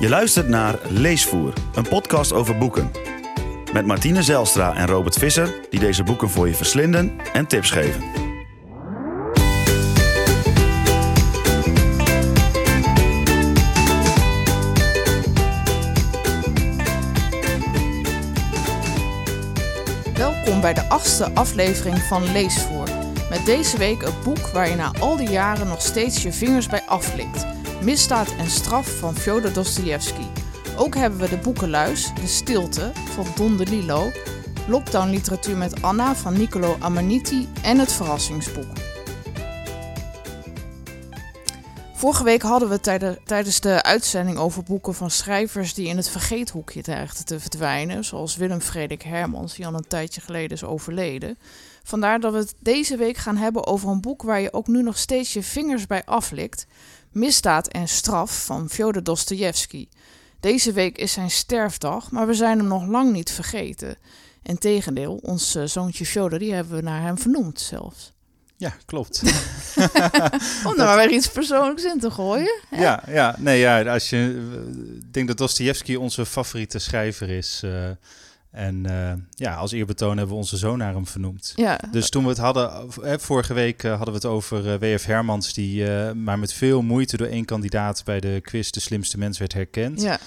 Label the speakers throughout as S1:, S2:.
S1: Je luistert naar Leesvoer, een podcast over boeken. Met Martine Zelstra en Robert Visser, die deze boeken voor je verslinden en tips geven.
S2: Welkom bij de achtste aflevering van Leesvoer. Met deze week een boek waar je na al die jaren nog steeds je vingers bij aflikt. Misdaad en straf van Fyodor Dostoevsky. Ook hebben we de boekenluis, De Stilte van Don DeLillo, lockdown literatuur met Anna van Niccolo Amaniti en het verrassingsboek. Vorige week hadden we tijdens de uitzending over boeken van schrijvers die in het vergeethoekje dreigden te verdwijnen, zoals Willem Frederik Hermans, die al een tijdje geleden is overleden. Vandaar dat we het deze week gaan hebben over een boek waar je ook nu nog steeds je vingers bij aflikt, Misdaad en straf van Fyodor Dostoevsky. Deze week is zijn sterfdag, maar we zijn hem nog lang niet vergeten. Integendeel, ons eh, zoontje Fyodor, die hebben we naar hem vernoemd zelfs.
S3: Ja, klopt.
S2: Om maar weer iets persoonlijks in te gooien.
S3: Hè? Ja, ja, nee, ja, als je ik denk dat Dostoevsky onze favoriete schrijver is. Uh, en uh, ja, als eerbetoon hebben we onze zoon naar hem vernoemd.
S2: Ja.
S3: Dus toen we het hadden, hè, vorige week uh, hadden we het over W.F. Hermans, die maar met veel moeite door één kandidaat bij de quiz de slimste mens werd herkend.
S2: Ja.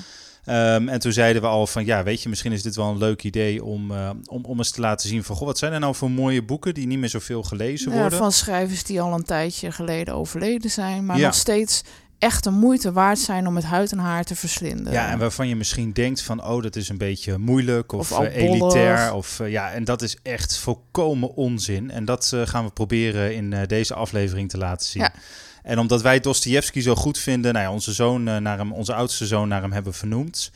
S3: Um, en toen zeiden we al van ja, weet je, misschien is dit wel een leuk idee om, uh, om, om eens te laten zien van goh, wat zijn er nou voor mooie boeken die niet meer zoveel gelezen
S2: ja,
S3: worden?
S2: Van schrijvers die al een tijdje geleden overleden zijn, maar ja. nog steeds echt de moeite waard zijn om met huid en haar te verslinden.
S3: Ja, en waarvan je misschien denkt van oh, dat is een beetje moeilijk of, of uh, elitair. Of, uh, ja, en dat is echt volkomen onzin. En dat uh, gaan we proberen in deze aflevering te laten zien.
S2: Ja.
S3: En omdat wij Dostoevsky zo goed vinden, nou ja, onze zoon naar hem, onze oudste zoon naar hem hebben vernoemd.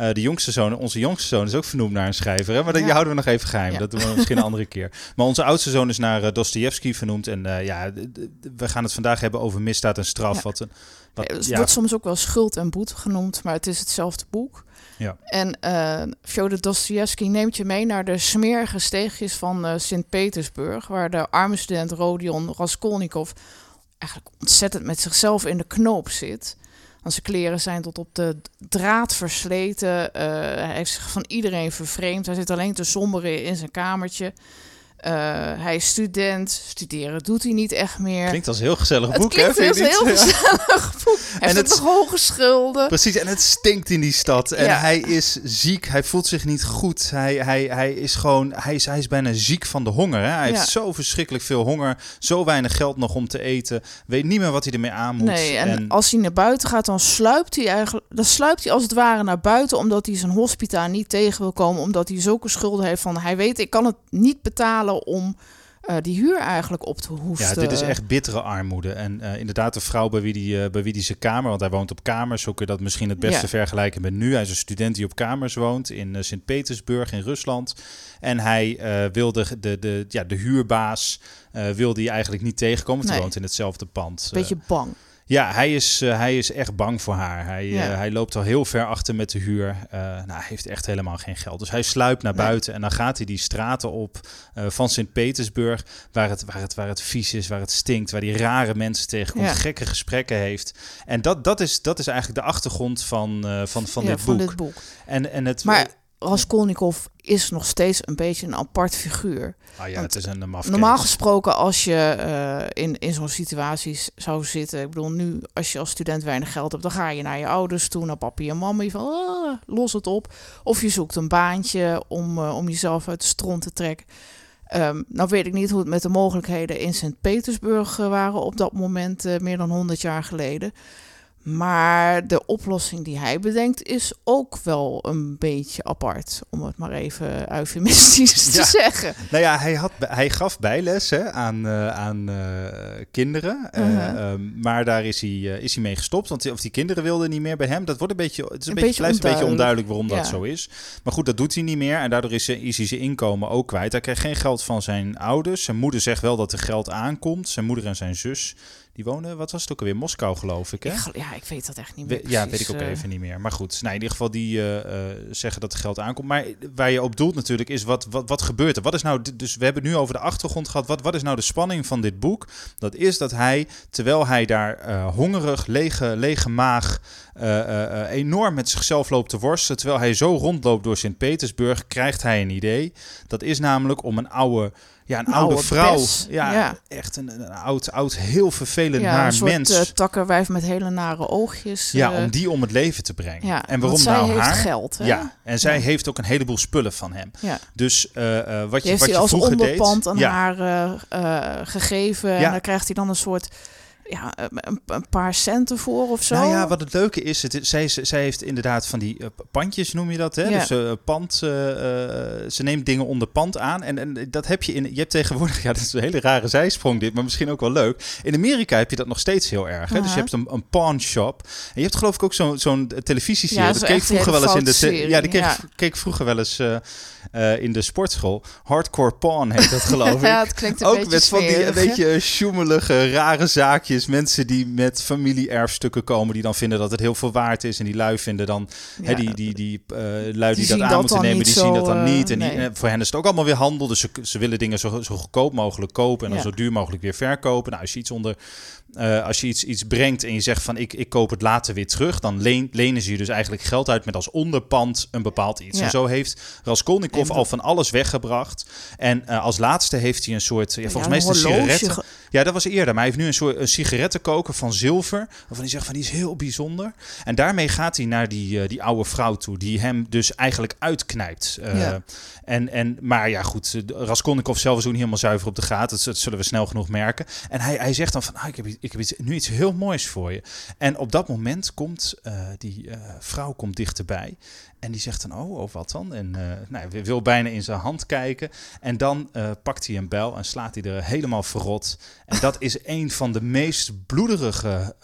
S3: Uh, de jongste zoon, onze jongste zoon is ook vernoemd naar een schrijver. Hè? Maar dat,
S2: Ja.
S3: houden we nog even geheim.
S2: Ja.
S3: Dat doen we misschien een andere keer. Maar onze oudste zoon is naar uh, Dostoevsky vernoemd. En uh, ja, we gaan het vandaag hebben over misdaad en straf.
S2: Ja.
S3: Wat een, wat,
S2: Het wordt soms ook wel schuld en boete genoemd, maar het is hetzelfde boek.
S3: Ja.
S2: En uh, Fyodor Dostoevsky neemt je mee naar de smerige steegjes van uh, Sint-Petersburg, waar de arme student Rodion Raskolnikov eigenlijk ontzettend met zichzelf in de knoop zit. Want zijn kleren zijn tot op de draad versleten. Uh, hij zich van iedereen vervreemd. Hij zit alleen te somberen in zijn kamertje. Uh, hij is student. Studeren doet hij niet echt meer.
S3: Klinkt als een heel gezellig
S2: het
S3: boek,
S2: klinkt
S3: hè?
S2: als een heel gezellig boek. Hij
S3: En
S2: heeft
S3: het-
S2: nog hoge schulden.
S3: Precies, en het stinkt in die stad. En
S2: Ja.
S3: hij is ziek, hij voelt zich niet goed. Hij, hij, hij is gewoon, hij is, hij is bijna ziek van de honger. Hè? Hij
S2: Ja.
S3: heeft zo verschrikkelijk veel honger, zo weinig geld nog om te eten. Weet niet meer wat hij ermee aan moet.
S2: Nee, en, als hij naar buiten gaat, dan sluipt hij eigenlijk. Dan sluipt hij als het ware naar buiten, omdat hij zijn hospita niet tegen wil komen. Omdat hij zulke schulden heeft van hij weet, ik kan het niet betalen om uh, die huur eigenlijk op te
S3: Ja,
S2: hoesten.
S3: dit is echt bittere armoede. En uh, inderdaad, de vrouw bij wie, die, uh, bij wie die zijn kamer, want hij woont op kamers, zo kun je dat misschien het beste
S2: Ja.
S3: vergelijken met nu. Hij is een student die op kamers woont in Sint-Petersburg in Rusland. En hij wilde de, de, ja, de huurbaas wilde hij eigenlijk niet tegenkomen.
S2: Nee.
S3: Hij woont in hetzelfde pand.
S2: Beetje bang.
S3: Ja, hij is, uh, hij is echt bang voor haar. Hij,
S2: Ja.
S3: uh, hij loopt al heel ver achter met de huur. Uh, nou, hij heeft echt helemaal geen geld. Dus hij sluipt naar
S2: Nee.
S3: buiten en dan gaat hij die straten op van Sint-Petersburg, waar het, waar, het, waar het vies is, waar het stinkt, waar die rare mensen tegenkomt,
S2: Ja.
S3: gekke gesprekken heeft. En dat, dat, is, dat is eigenlijk de achtergrond van, van, van,
S2: ja,
S3: dit,
S2: van
S3: boek.
S2: dit boek.
S3: En, en het,
S2: Maar Raskolnikov is nog steeds een beetje een apart figuur.
S3: ah, ja,
S2: want
S3: het is een mafkees.
S2: Normaal gesproken, als je uh, in, in zo'n situatie zou zitten, ik bedoel, nu als je als student weinig geld hebt, dan ga je naar je ouders toe, naar papi en mami, van ah, los het op. Of je zoekt een baantje om, uh, om jezelf uit de stront te trekken. Um, nou weet ik niet hoe het met de mogelijkheden in Sint-Petersburg uh, waren op dat moment, uh, meer dan 100 jaar geleden. Maar de oplossing die hij bedenkt is ook wel een beetje apart, om het maar even eufemistisch
S3: Ja.
S2: te zeggen.
S3: Nou ja, hij, had, hij gaf bijles hè, aan, uh, aan uh, kinderen. Uh,
S2: Uh-huh.
S3: um, maar daar is hij, is hij mee gestopt. Want die, of die kinderen wilden niet meer bij hem. Dat wordt een beetje, het is een,
S2: Een
S3: beetje, blijft een beetje
S2: onduidelijk.
S3: waarom dat zo is. Maar goed, dat doet hij niet meer. En daardoor is, is hij zijn inkomen ook kwijt. Hij krijgt geen geld van zijn ouders. Zijn moeder zegt wel dat er geld aankomt. Zijn moeder en zijn zus Die wonen, wat was het ook alweer? Moskou, geloof ik. Hè?
S2: Ik, ja, ik weet dat echt niet meer.
S3: ja, weet ik ook even niet meer. Maar goed, nou, in ieder geval die zeggen dat het geld aankomt. Maar waar je op doelt natuurlijk is wat, wat, wat gebeurt er? Wat is nou, dus we hebben nu over de achtergrond gehad. Wat, wat is nou de spanning van dit boek? Dat is dat hij, terwijl hij daar hongerig, lege, lege maag, enorm met zichzelf loopt te worstelen, terwijl hij zo rondloopt door Sint-Petersburg, krijgt hij een idee. Dat is namelijk om een oude ja, een, oude, vrouw. Ja, echt een, een, oud, oud, heel vervelend ja, naar een soort, mens. Uh,
S2: takkenwijf met hele nare oogjes.
S3: Ja, om die om het leven te brengen. Ja, en waarom
S2: zij
S3: nou
S2: heeft
S3: haar?
S2: geld. Hè?
S3: Ja, en zij heeft ook een heleboel spullen van hem. Dus uh, wat je, wat je
S2: als
S3: vroeger
S2: onderpand
S3: deed,
S2: aan haar gegeven. En dan krijgt hij dan een soort ja, een, een, paar centen voor of zo.
S3: Nou ja, wat het leuke is, het, zij, zij heeft inderdaad van die uh, pandjes, noem je dat, hè? Ja. Dus uh, pand, uh, ze neemt dingen onder pand aan. En, en dat heb je in, je hebt tegenwoordig, ja, dat is een hele rare zijsprong dit, maar misschien ook wel leuk. In Amerika heb je dat nog steeds heel erg. Hè? Dus je hebt een, een pawn shop. En je hebt geloof ik ook zo'n zo'n televisieserie. Ja, dat keek vroeger wel eens in de. Ja, die keek, ja. keek vroeger wel eens in de sportschool. Hardcore pawn heet dat geloof ik.
S2: ja, het klinkt een
S3: Ook
S2: beetje
S3: met van die een beetje sjoemelige, rare zaakjes. Mensen die met familie-erfstukken komen, die dan vinden dat het heel veel waard is. En die lui vinden dan, ja, hè, die, die, die uh, lui die, die dat aan moeten nemen, die zo, zien dat dan uh, niet. En, die, en, voor hen is het ook allemaal weer handel. Dus ze, ze willen dingen zo, zo goedkoop mogelijk kopen en dan ja. zo duur mogelijk weer verkopen. Nou, als je iets onder uh, als je iets, iets brengt en je zegt van ik, ik koop het later weer terug, dan leen, lenen ze je dus eigenlijk geld uit met als onderpand een bepaald iets. Ja. En zo heeft Raskolnikov al van alles weggebracht. En uh, als laatste heeft hij een soort, ja, volgens mij is het een sigaretten. Ja, dat was eerder. Maar hij heeft nu een soort een sigarettenkoker van zilver. Waarvan hij zegt van die is heel bijzonder. En daarmee gaat hij naar die, uh, die oude vrouw toe. Die hem dus eigenlijk uitknijpt. Uh, ja. en, en, maar ja, goed. Raskolnikov zelf is niet helemaal zuiver op de gaten. Dat, dat, zullen we snel genoeg merken. En hij, hij zegt dan van ah, ik, heb, ik heb iets, nu iets heel moois voor je. En op dat moment komt uh, die vrouw komt dichterbij. En die zegt dan, oh, oh wat dan? En uh, nou, wil bijna in zijn hand kijken. En dan uh, pakt hij een bel en slaat hij er helemaal verrot. En dat is een van de meest bloederige...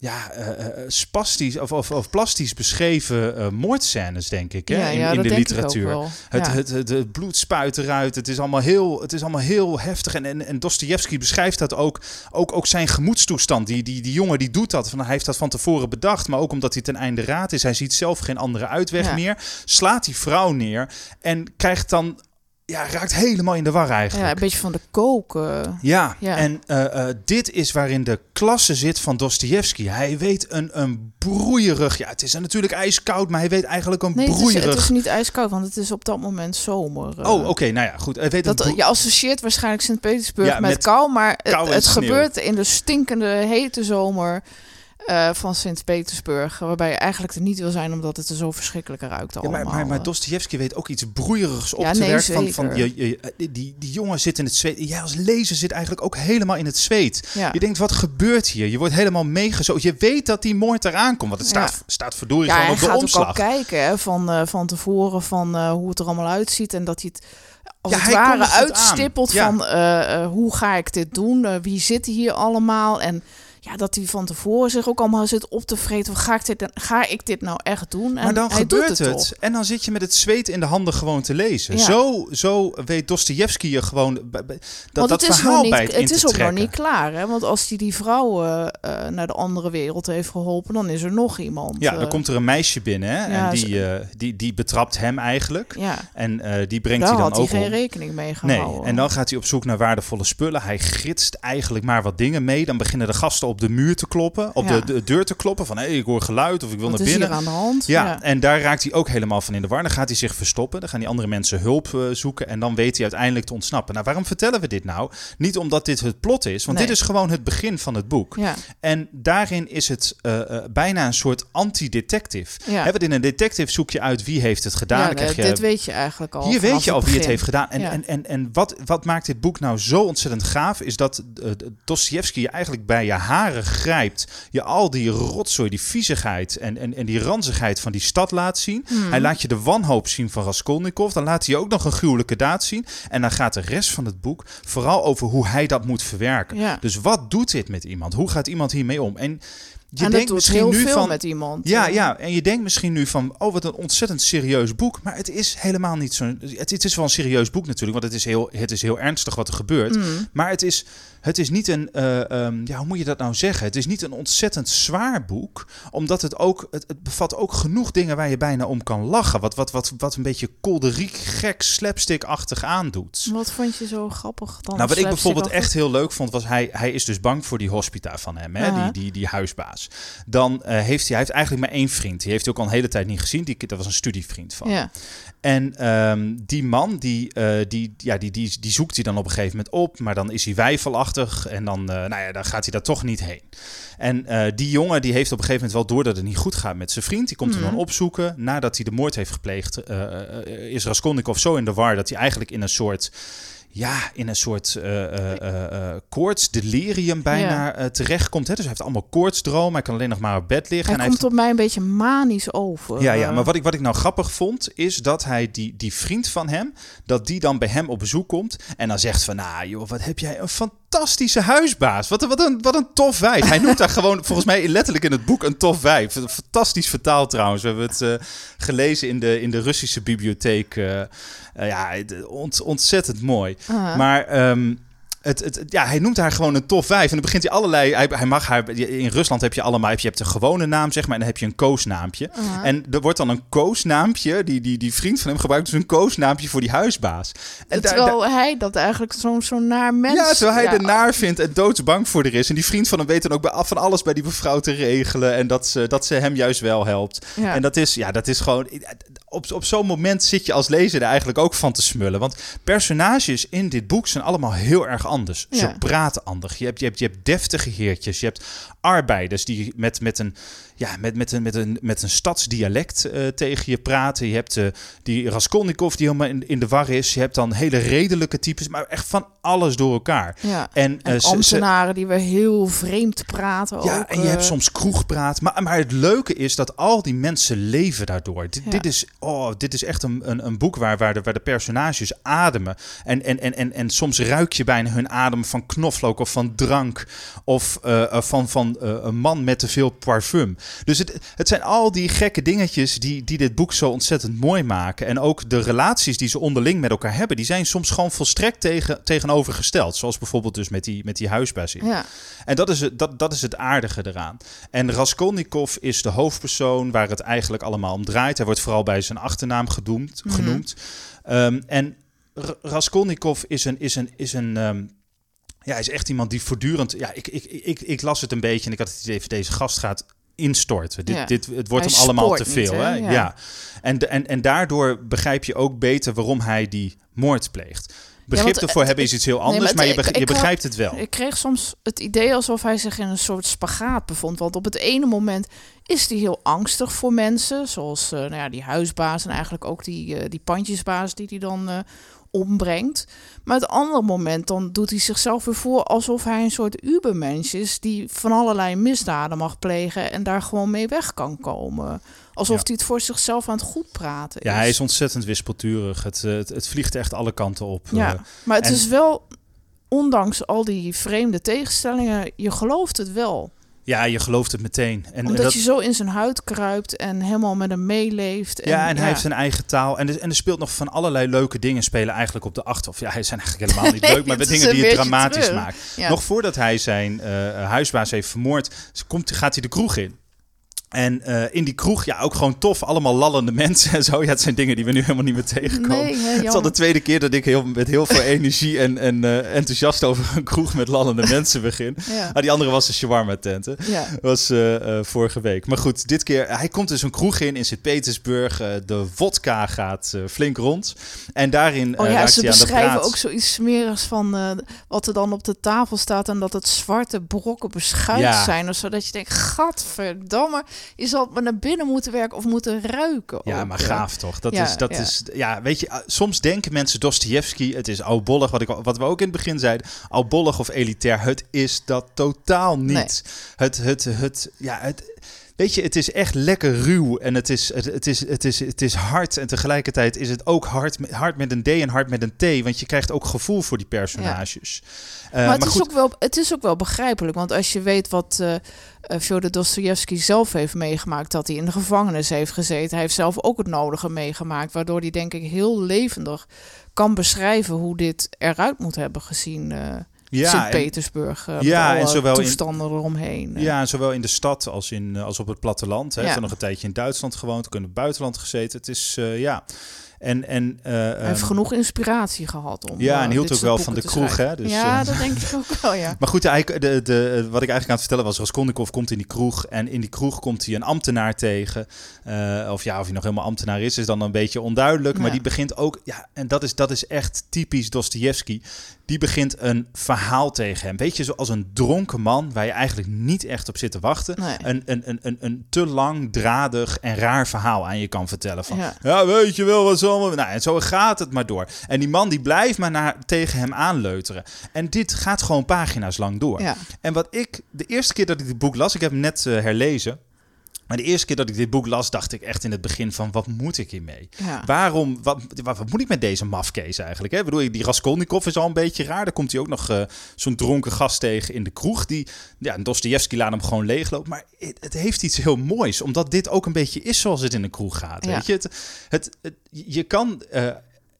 S3: Ja, uh, spastisch of, of, of, plastisch beschreven uh, moordscènes, denk ik, hè, ja, in, ja, in de literatuur. Het, het, het, bloed spuit eruit. Het is allemaal heel, het is allemaal heel heftig. En, en, en Dostoevsky beschrijft dat ook, ook, ook zijn gemoedstoestand. Die, die, die jongen die doet dat. Van, hij heeft dat van tevoren bedacht, maar ook omdat hij ten einde raad is. Hij ziet zelf geen andere uitweg meer. Slaat die vrouw neer en krijgt dan ja, raakt helemaal in de war eigenlijk.
S2: Ja, een beetje van de koken.
S3: Ja, ja. en uh, uh, dit is waarin de klasse zit van Dostoevsky. Hij weet een, een broeierig... Ja, het is natuurlijk ijskoud, maar hij weet eigenlijk een
S2: nee,
S3: broeierig...
S2: Het is, het is niet ijskoud, want het is op dat moment zomer.
S3: Uh, oh, oké, okay, nou ja, goed. Hij weet
S2: dat, je associeert waarschijnlijk Sint-Petersburg ja, met, met kou, maar kou het, het gebeurt in de stinkende hete zomer... Uh, van Sint-Petersburg. Waarbij je eigenlijk er niet wil zijn omdat het er zo verschrikkelijk ruikt allemaal.
S3: Ja, maar, maar, maar Dostoevsky weet ook iets broeierigs op ja, te nee, werken. Van, van je, je, die, die jongen zit in het zweet. Jij als lezer zit eigenlijk ook helemaal in het zweet. Ja. Je denkt, wat gebeurt hier? Je wordt helemaal meegezogen. Je weet dat die moord eraan komt. Want het staat, staat verdorie
S2: ja,
S3: gewoon op de omslag.
S2: Ja, gaat ook al kijken hè, van, uh, van tevoren van uh, hoe het er allemaal uitziet. En dat hij het als ja, het ware uitstippelt van hoe ga ik dit doen? wie zitten hier allemaal? En ja, dat hij van tevoren zich ook allemaal zit op te vreten. Ga ik dit, ga ik dit nou echt doen? En
S3: maar dan gebeurt het. het en dan zit je met het zweet in de handen gewoon te lezen. Ja. Zo, zo weet Dostoevsky je gewoon dat, dat verhaal
S2: niet,
S3: bij het
S2: Het is ook
S3: nog
S2: niet klaar. Hè? Want als hij die vrouw uh, uh, naar de andere wereld heeft geholpen, dan is er nog iemand.
S3: Ja, dan uh, komt er een meisje binnen hè? Ja, en die, uh, die, die betrapt hem eigenlijk. Ja. En die brengt
S2: Daar
S3: hij dan
S2: had
S3: ook
S2: hij geen rekening mee gehouden.
S3: Nee, en dan gaat hij op zoek naar waardevolle spullen. Hij gritst eigenlijk maar wat dingen mee. Dan beginnen de gasten op de muur te kloppen, op ja. de, de, deur te kloppen van hé, hey, ik hoor geluid of ik wil
S2: Wat
S3: naar binnen.
S2: aan de hand?
S3: Ja, ja, en daar raakt hij ook helemaal van in de war. Dan gaat hij zich verstoppen, dan gaan die andere mensen hulp uh, zoeken en dan weet hij uiteindelijk te ontsnappen. Nou, waarom vertellen we dit nou? Niet omdat dit het plot is, want nee. dit is gewoon het begin van het boek.
S2: Ja.
S3: En daarin is het uh, uh, bijna een soort anti-detective. Ja. Want in een detective zoek je uit wie heeft het gedaan.
S2: Ja,
S3: dan krijg je,
S2: dit weet je eigenlijk al.
S3: Hier weet je al wie
S2: begin.
S3: het heeft gedaan. En, en, en, en wat, wat maakt dit boek nou zo ontzettend gaaf, is dat Dostoevsky je eigenlijk bij je haren grijpt. Je al die rotzooi, die viezigheid en, en, en die ranzigheid van die stad laat zien. Hmm. Hij laat je de wanhoop zien van Raskolnikov. Dan laat hij ook nog een gruwelijke daad zien. En dan gaat de rest van het boek vooral over hoe hij dat moet verwerken.
S2: Ja.
S3: Dus wat doet dit met iemand? Hoe gaat iemand hiermee om? En
S2: je en denkt misschien nu van met iemand.
S3: Ja, ja, en je denkt misschien nu van, oh, wat een ontzettend serieus boek. Maar het is helemaal niet zo. Het, het is wel een serieus boek natuurlijk, want het is heel, het is heel ernstig wat er gebeurt. Mm. Maar het is, het is niet een, uh, um, ja, hoe moet je dat nou zeggen? Het is niet een ontzettend zwaar boek, omdat het ook, het, het bevat ook genoeg dingen waar je bijna om kan lachen. Wat, wat, wat, wat een beetje kolderiek, gek, slapstick-achtig aandoet.
S2: Wat vond je zo grappig dan?
S3: Nou, wat ik bijvoorbeeld echt heel leuk vond, was hij, hij is dus bang voor die hospita van hem, hè? Die, die, die huisbaas. Dan uh, heeft hij, hij heeft eigenlijk maar één vriend. Die heeft hij ook al een hele tijd niet gezien. Die, dat was een studievriend van. Ja. En um, die man, die, uh, die, ja, die, die, die zoekt hij dan op een gegeven moment op. Maar dan is hij en dan, uh, nou ja, dan gaat hij daar toch niet heen. En uh, die jongen die heeft op een gegeven moment wel door dat het niet goed gaat met zijn vriend. Die komt hem dan mhm. opzoeken. Nadat hij de moord heeft gepleegd, is Raskolnikov zo in de war dat hij eigenlijk in een soort ja, in een soort uh, uh, koortsdelirium bijna ja. terechtkomt. Hè? Dus hij heeft allemaal koortsdromen. Hij kan alleen nog maar op bed liggen.
S2: Hij en komt hij op mij een beetje manisch over.
S3: Ja, ja maar wat ik, wat ik nou grappig vond, is dat hij die, die vriend van hem, dat die dan bij hem op bezoek komt en dan zegt van, nou joh, wat heb jij een fantastische huisbaas. Wat, wat, een, wat een tof wijf. Hij noemt daar gewoon, volgens mij letterlijk in het boek, een tof wijf. Fantastisch vertaald trouwens. We hebben het gelezen in de, in de Russische bibliotheek. Uh, ja, ont, ontzettend mooi. Maar um, het, het, ja, hij noemt haar gewoon een tof wijf. En dan begint hij allerlei. Hij, hij mag haar. In Rusland heb je allemaal. Je hebt een gewone naam, zeg maar. En dan heb je een koosnaampje. En er wordt dan een koosnaampje. Die, die, die vriend van hem gebruikt dus een koosnaampje voor die huisbaas.
S2: En terwijl hij dat eigenlijk zo'n zo naar mens.
S3: Ja, terwijl hij ja. er naar vindt en doodsbang voor er is. En die vriend van hem weet dan ook van alles bij die mevrouw te regelen. En dat ze, dat ze hem juist wel helpt. En dat is, ja, dat is gewoon. Op, op zo'n moment zit je als lezer er eigenlijk ook van te smullen. Want personages in dit boek zijn allemaal heel erg anders. Ze praten anders. Je hebt, je, hebt, je hebt deftige heertjes. Je hebt arbeiders die met, met een ja, met, met, een, met, een, met een stadsdialect uh, tegen je praten. Je hebt uh, die Raskolnikov die helemaal in, in de war is. Je hebt dan hele redelijke types, maar echt van alles door elkaar.
S2: Ja. En, en uh, ambtenaren die we heel vreemd praten.
S3: Ja,
S2: ook,
S3: en je hebt soms kroegpraat. Maar, maar het leuke is dat al die mensen leven daardoor. Dit, dit, is, oh, dit is echt een, een, een boek waar, waar, de, waar de personages ademen. En, en, en, en, en soms ruik je bijna hun adem van knoflook of van drank. Of van, van een man met te veel parfum. Dus het, het zijn al die gekke dingetjes die, die dit boek zo ontzettend mooi maken. En ook de relaties die ze onderling met elkaar hebben, die zijn soms gewoon volstrekt tegen, tegenovergesteld. Zoals bijvoorbeeld dus met die, met die huisbaas. Ja. En dat is, het, dat, dat is het aardige eraan. En Raskolnikov is de hoofdpersoon waar het eigenlijk allemaal om draait. Hij wordt vooral bij zijn achternaam gedoemd, mhm. genoemd. Um, en Raskolnikov is een, is een, is een um, ja, is echt iemand die voortdurend. Ja, ik, ik, ik, ik las het een beetje en ik had het idee van deze gast gaat instorten. Dit, dit, het wordt hem allemaal te veel. hè? Ja. En, en, en daardoor begrijp je ook beter waarom hij die moord pleegt. Begrip ja, ervoor hebben is iets heel anders, maar, je, je begrijpt het wel.
S2: Ik kreeg soms het idee alsof hij zich in een soort spagaat bevond. Want op het ene moment is hij heel angstig voor mensen, zoals uh, nou ja, die huisbaas en eigenlijk ook die, uh, die pandjesbaas die hij dan uh, ombrengt. Maar het andere moment dan doet hij zichzelf weer voor alsof hij een soort ubermens is die van allerlei misdaden mag plegen en daar gewoon mee weg kan komen. Alsof hij het voor zichzelf aan het goed praten
S3: is. Ja, hij is ontzettend wispelturig. Het, het, het vliegt echt alle kanten op.
S2: Ja, eh. maar het is wel, ondanks al die vreemde tegenstellingen, je gelooft het wel.
S3: Ja, je gelooft het meteen.
S2: En, Omdat dat... je zo in zijn huid kruipt en helemaal met hem meeleeft.
S3: En, ja, en hij heeft zijn eigen taal. En er, en er speelt nog van allerlei leuke dingen spelen eigenlijk op de achter. Of ja, hij zijn eigenlijk helemaal niet leuk, maar met dingen die het dramatisch maakt. Nog voordat hij zijn uh, huisbaas heeft vermoord, komt, gaat hij de kroeg in. En uh, in die kroeg, ja, ook gewoon tof. Allemaal lallende mensen en zo. Ja, het zijn dingen die we nu helemaal niet meer tegenkomen. Nee, het is al de tweede keer dat ik heel, met heel veel energie en, en uh, enthousiast over een kroeg met lallende mensen begin. Ja. Ah, die andere was de shawarma tent. Ja. was uh, vorige week. Maar goed, dit keer, hij komt dus een kroeg in in Sint-Petersburg. de vodka gaat flink rond. En daarin
S2: oh, ja, ze beschrijven ook zoiets smerigs van wat er dan op de tafel staat. En dat het zwarte brokken beschuit zijn. Of zodat je denkt, gadverdamme je zal maar naar binnen moeten werken of moeten ruiken.
S3: Ja, maar gaaf toch? Dat is, dat is, ja, weet je, ah, soms denken mensen Dostoevsky, het is oudbollig, wat, ik, wat we ook in het begin zeiden, oudbollig of elitair. Het is dat totaal niet. Het, het, het, ja, het, weet je, het is echt lekker ruw en het is, het, het, is, het, is, het is hard. En tegelijkertijd is het ook hard, hard met een D en hard met een T. Want je krijgt ook gevoel voor die personages.
S2: Uh, maar, het, is ook wel, het is ook wel begrijpelijk. Want als je weet wat uh, Fyodor Dostoevsky zelf heeft meegemaakt... dat hij in de gevangenis heeft gezeten. Hij heeft zelf ook het nodige meegemaakt. Waardoor hij denk ik heel levendig kan beschrijven... hoe dit eruit moet hebben gezien... Uh, ja, Sint-Petersburg. Uh, ja, en zowel toestanden in, eromheen.
S3: Ja, en zowel in de stad als, in, als op het platteland. Hij ja. nog een tijdje in Duitsland gewoond, ook in het buitenland gezeten. Het is, ja... En, en,
S2: uh, Hij heeft ehm, genoeg inspiratie gehad om.
S3: Ja, en hield ook wel van de kroeg, hè?
S2: Dus, ja, dat denk ik ook wel, ja.
S3: Maar goed, eigenlijk, de, de, wat ik eigenlijk aan het vertellen was: Raskolnikov komt in die kroeg. En in die kroeg komt hij een ambtenaar tegen. Of ja, of hij nog helemaal ambtenaar is, is dan een beetje onduidelijk. Maar die begint ook, ja, en dat is, dat is echt typisch Dostoevsky die begint een verhaal tegen hem. Weet je, zoals een dronken man waar je eigenlijk niet echt op zit te wachten. Een, een, een, een, een te langdradig en raar verhaal aan je kan vertellen. Van, ja, weet je wel, wat zal... Nou, en zo gaat het maar door. En die man die blijft maar naar, tegen hem aanleuteren. En dit gaat gewoon pagina's lang door. Ja. En wat ik, de eerste keer dat ik dit boek las, ik heb hem net uh, herlezen. Maar de eerste keer dat ik dit boek las, dacht ik echt in het begin van... wat moet ik hiermee? Waarom, wat, wat, moet ik met deze mafkees eigenlijk? Hè? Bedoel, die Raskolnikov is al een beetje raar. Dan komt hij ook nog uh, zo'n dronken gast tegen in de kroeg. Die, ja, Dostoevsky laat hem gewoon leeglopen. Maar het, het, heeft iets heel moois. Omdat dit ook een beetje is zoals het in de kroeg gaat. Weet je? Het, het, je kan... Uh,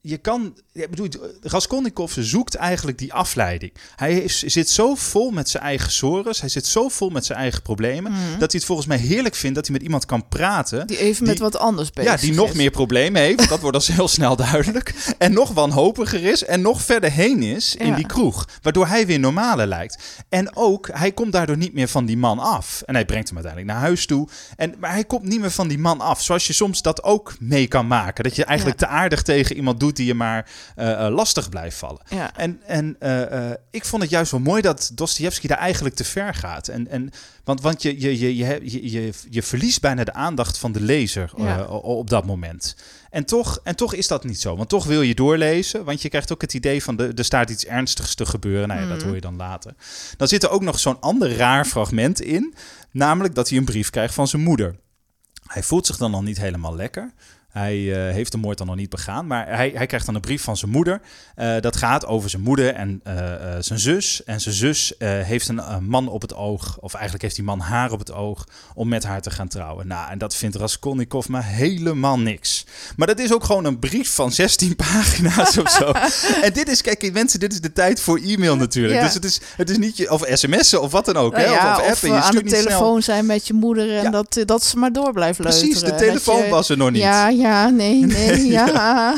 S3: je kan, ik bedoel, Raskolnikov zoekt eigenlijk die afleiding. Hij is, zit zo vol met zijn eigen sores, hij zit zo vol met zijn eigen problemen, mhm. dat hij het volgens mij heerlijk vindt dat hij met iemand kan praten.
S2: Die even met wat anders bezig
S3: Ja, die nog meer problemen heeft, dat wordt als heel snel duidelijk. En nog wanhopiger is en nog verder heen is in die kroeg. Waardoor hij weer normale lijkt. En ook, hij komt daardoor niet meer van die man af. En hij brengt hem uiteindelijk naar huis toe. En, maar hij komt niet meer van die man af. Zoals je soms dat ook mee kan maken. Dat je eigenlijk te aardig tegen iemand doet die je maar uh, lastig blijft vallen. Ja. En, en uh, ik vond het juist wel mooi dat Dostoevsky daar eigenlijk te ver gaat. En, en, want want je, je, je, je, je, je verliest bijna de aandacht van de lezer ja. op dat moment. En toch, en toch is dat niet zo. Want toch wil je doorlezen. Want je krijgt ook het idee van de, er staat iets ernstigs te gebeuren. Nou ja, dat mm. hoor je dan later. Dan zit er ook nog zo'n ander raar fragment in. Namelijk dat hij een brief krijgt van zijn moeder. Hij voelt zich dan nog niet helemaal lekker. Hij uh, heeft de moord dan nog niet begaan, maar hij, hij krijgt dan een brief van zijn moeder. Uh, dat gaat over zijn moeder en uh, zijn zus. En zijn zus heeft een man op het oog, of eigenlijk heeft die man haar op het oog, om met haar te gaan trouwen. Nou, en dat vindt Raskolnikov maar helemaal niks. Maar dat is ook gewoon een brief van 16 pagina's of zo. en dit is, kijk, mensen, dit is de tijd voor e-mail natuurlijk. Ja. Dus het is, het is niet je, of sms'en of wat dan ook.
S2: Nou
S3: hè?
S2: Ja, of, of appen. Je aan de telefoon snel. zijn met je moeder en ja. dat, dat ze maar door blijft leuteren.
S3: Precies, de telefoon
S2: je,
S3: was er nog niet.
S2: Ja, ja, nee, nee, ja.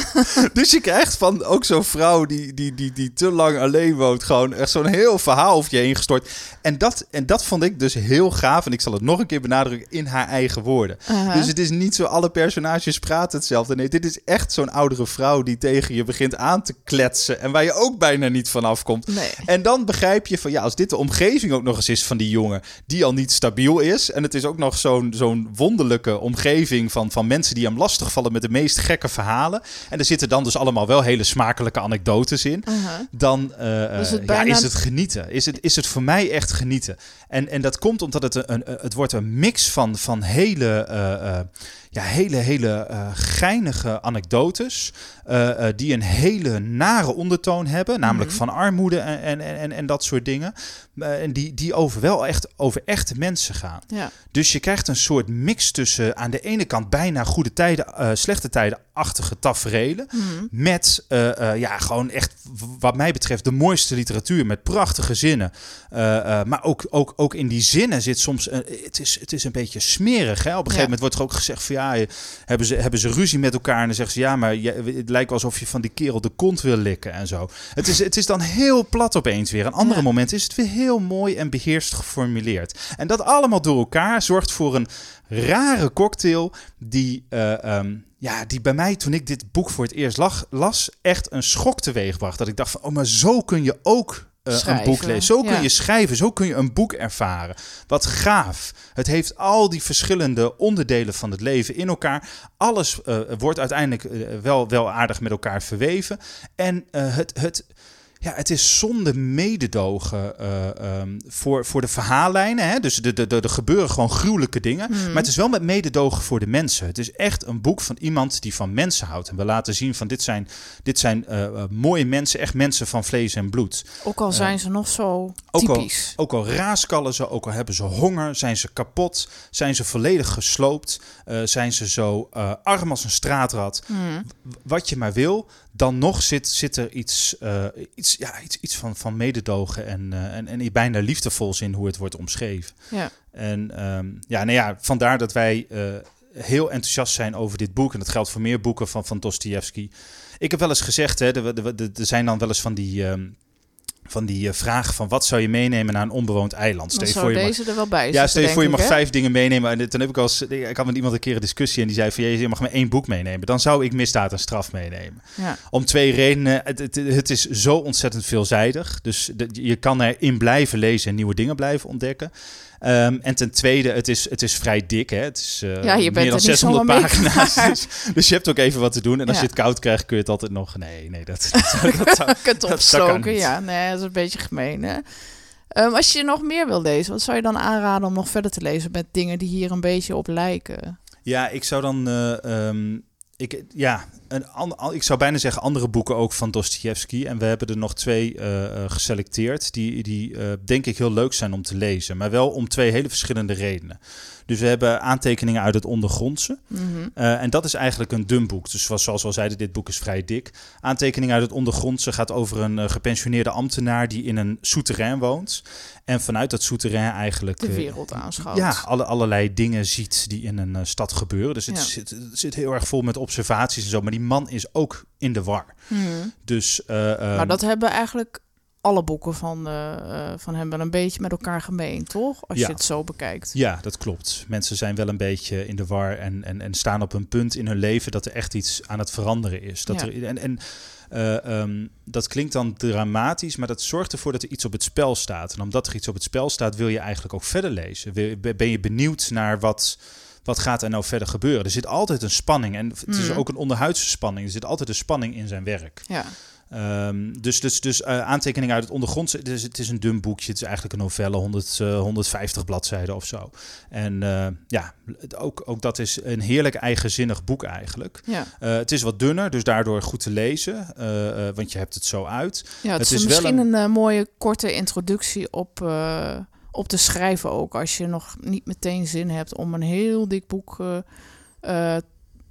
S3: dus je krijgt van ook zo'n vrouw die, die, die, die te lang alleen woont, gewoon echt zo'n heel verhaal over je heen gestort. En dat, en dat vond ik dus heel gaaf. En ik zal het nog een keer benadrukken in haar eigen woorden. Uh -huh. Dus het is niet zo, alle personages praten hetzelfde. Nee, dit is echt zo'n oudere vrouw die tegen je begint aan te kletsen. En waar je ook bijna niet van afkomt.
S2: Nee.
S3: En dan begrijp je van ja, als dit de omgeving ook nog eens is van die jongen, die al niet stabiel is. En het is ook nog zo'n zo'n wonderlijke omgeving van, van mensen die hem lastigvallen met de meest gekke verhalen. En er zitten dan dus allemaal wel hele smakelijke anekdotes in. Uh -huh. Dan uh, is, het bijna... ja, is het genieten. Is het, is het voor mij echt genieten. En, en dat komt omdat het een, een het wordt een mix van, van hele, uh, ja, hele, hele uh, geinige anekdotes. Uh, die een hele nare ondertoon hebben. Namelijk mm -hmm. van armoede en, en, en, en dat soort dingen. en die, die over wel echt over echte mensen gaan.
S2: Ja.
S3: Dus je krijgt een soort mix tussen aan de ene kant bijna goede tijden, slechte tijden-achtige taferelen. Mm -hmm. Met ja, gewoon echt, wat mij betreft, de mooiste literatuur. Met prachtige zinnen. maar ook, ook, ook in die zinnen zit soms. het, is, het is een beetje smerig. Hè? Op een gegeven ja. moment wordt er ook gezegd van ja ja, hebben ze, hebben ze ruzie met elkaar en dan zeggen ze ja, maar je, het lijkt alsof je van die kerel de kont wil likken en zo. Het is, het is dan heel plat opeens weer. Een andere ja. moment is het weer heel mooi en beheerst geformuleerd. En dat allemaal door elkaar zorgt voor een rare cocktail die, uh, um, ja, die bij mij toen ik dit boek voor het eerst lag, las echt een schok teweeg bracht. Dat ik dacht van, oh, maar zo kun je ook uh, een boek lezen. Zo kun ja. je schrijven, zo kun je een boek ervaren. Wat gaaf. Het heeft al die verschillende onderdelen van het leven in elkaar. Alles uh, wordt uiteindelijk uh, wel, wel aardig met elkaar verweven. En het, het, ja, het is zonder mededogen uh, um, voor, voor de verhaallijnen. Hè? Dus er de, de, de gebeuren gewoon gruwelijke dingen. Hmm. Maar het is wel met mededogen voor de mensen. Het is echt een boek van iemand die van mensen houdt. En we laten zien van dit zijn, dit zijn uh, mooie mensen, echt mensen van vlees en bloed.
S2: Ook al zijn ze nog zo
S3: typisch. Ook al, ook al raaskallen ze, ook al hebben ze honger, zijn ze kapot, zijn ze volledig gesloopt, zijn ze zo arm als een straatrad. Hmm. Wat je maar wil, dan nog zit, zit er iets, uh, iets, ja, iets, iets van, van mededogen en, uh, en, en bijna liefdevols in hoe het wordt omschreven. Ja. En um, ja, nou ja, vandaar dat wij uh, heel enthousiast zijn over dit boek. En dat geldt voor meer boeken van, van Dostoevsky. Ik heb wel eens gezegd, hè, er, er, er zijn dan wel eens van die... Um, van die uh, vraag van wat zou je meenemen naar een onbewoond eiland.
S2: Stel je voor je mag, er wel bij
S3: Ja, stel je voor je mag vijf dingen meenemen. En toen heb ik als ik had met iemand een keer een discussie en die zei van je mag maar één boek meenemen. Dan zou ik misdaad en straf meenemen. Ja. Om twee redenen. Het, het, het, is zo ontzettend veelzijdig. Dus de, je kan erin blijven lezen en nieuwe dingen blijven ontdekken. Um, en ten tweede, het is, het is vrij dik. Hè? Het is uh, ja, bent meer dan 600 pagina's. Dus, dus, je hebt ook even wat te doen. En als je het koud krijgt, kun je het altijd nog... Nee, nee, dat, dat, dat,
S2: het opstoken, ja. Nee, dat is een beetje gemeen, hè? Um, als je nog meer wil lezen, wat zou je dan aanraden om nog verder te lezen met dingen die hier een beetje op lijken?
S3: Ja, ik zou dan... Uh, um, ik, ja, een, ik zou bijna zeggen andere boeken ook van Dostoevsky. En we hebben er nog twee uh, geselecteerd die, die uh, denk ik heel leuk zijn om te lezen. Maar wel om twee hele verschillende redenen. Dus we hebben aantekeningen uit het ondergrondse. Mhm. Eh, en dat is eigenlijk een dun boek. Dus zoals, we al zeiden, dit boek is vrij dik. Aantekeningen uit het ondergrondse gaat over een uh, gepensioneerde ambtenaar die in een souterrain woont. En vanuit dat souterrain eigenlijk...
S2: De eh, wereld aanschouwt.
S3: Ja, alle, allerlei dingen ziet die in een stad gebeuren. Dus het, zit, het, zit, heel erg vol met observaties en zo. Maar die man is ook in de war. Mhm. Dus,
S2: maar dat hebben eigenlijk alle boeken van, uh, van hem wel een beetje met elkaar gemeen, toch? Als je het zo bekijkt.
S3: Ja, dat klopt. Mensen zijn wel een beetje in de war en, en, en staan op een punt in hun leven dat er echt iets aan het veranderen is. Dat er, en en uh, um, dat klinkt dan dramatisch, maar dat zorgt ervoor dat er iets op het spel staat. En omdat er iets op het spel staat, wil je eigenlijk ook verder lezen. Ben je benieuwd naar wat wat gaat er nou verder gebeuren? Er zit altijd een spanning en het is mm. ook een onderhuidse spanning. Er zit altijd een spanning in zijn werk. Ja. Um, dus dus, dus uh, aantekeningen uit het ondergrond. Dus het is een dun boekje. Het is eigenlijk een novelle, 100, uh, 150 bladzijden of zo. En uh, ja, ook, ook dat is een heerlijk eigenzinnig boek eigenlijk. Ja. Eh, het is wat dunner, dus daardoor goed te lezen. want je hebt het zo uit.
S2: Ja, het, het is, is misschien een, een mooie korte introductie op op te schrijven ook. Als je nog niet meteen zin hebt om een heel dik boek uh,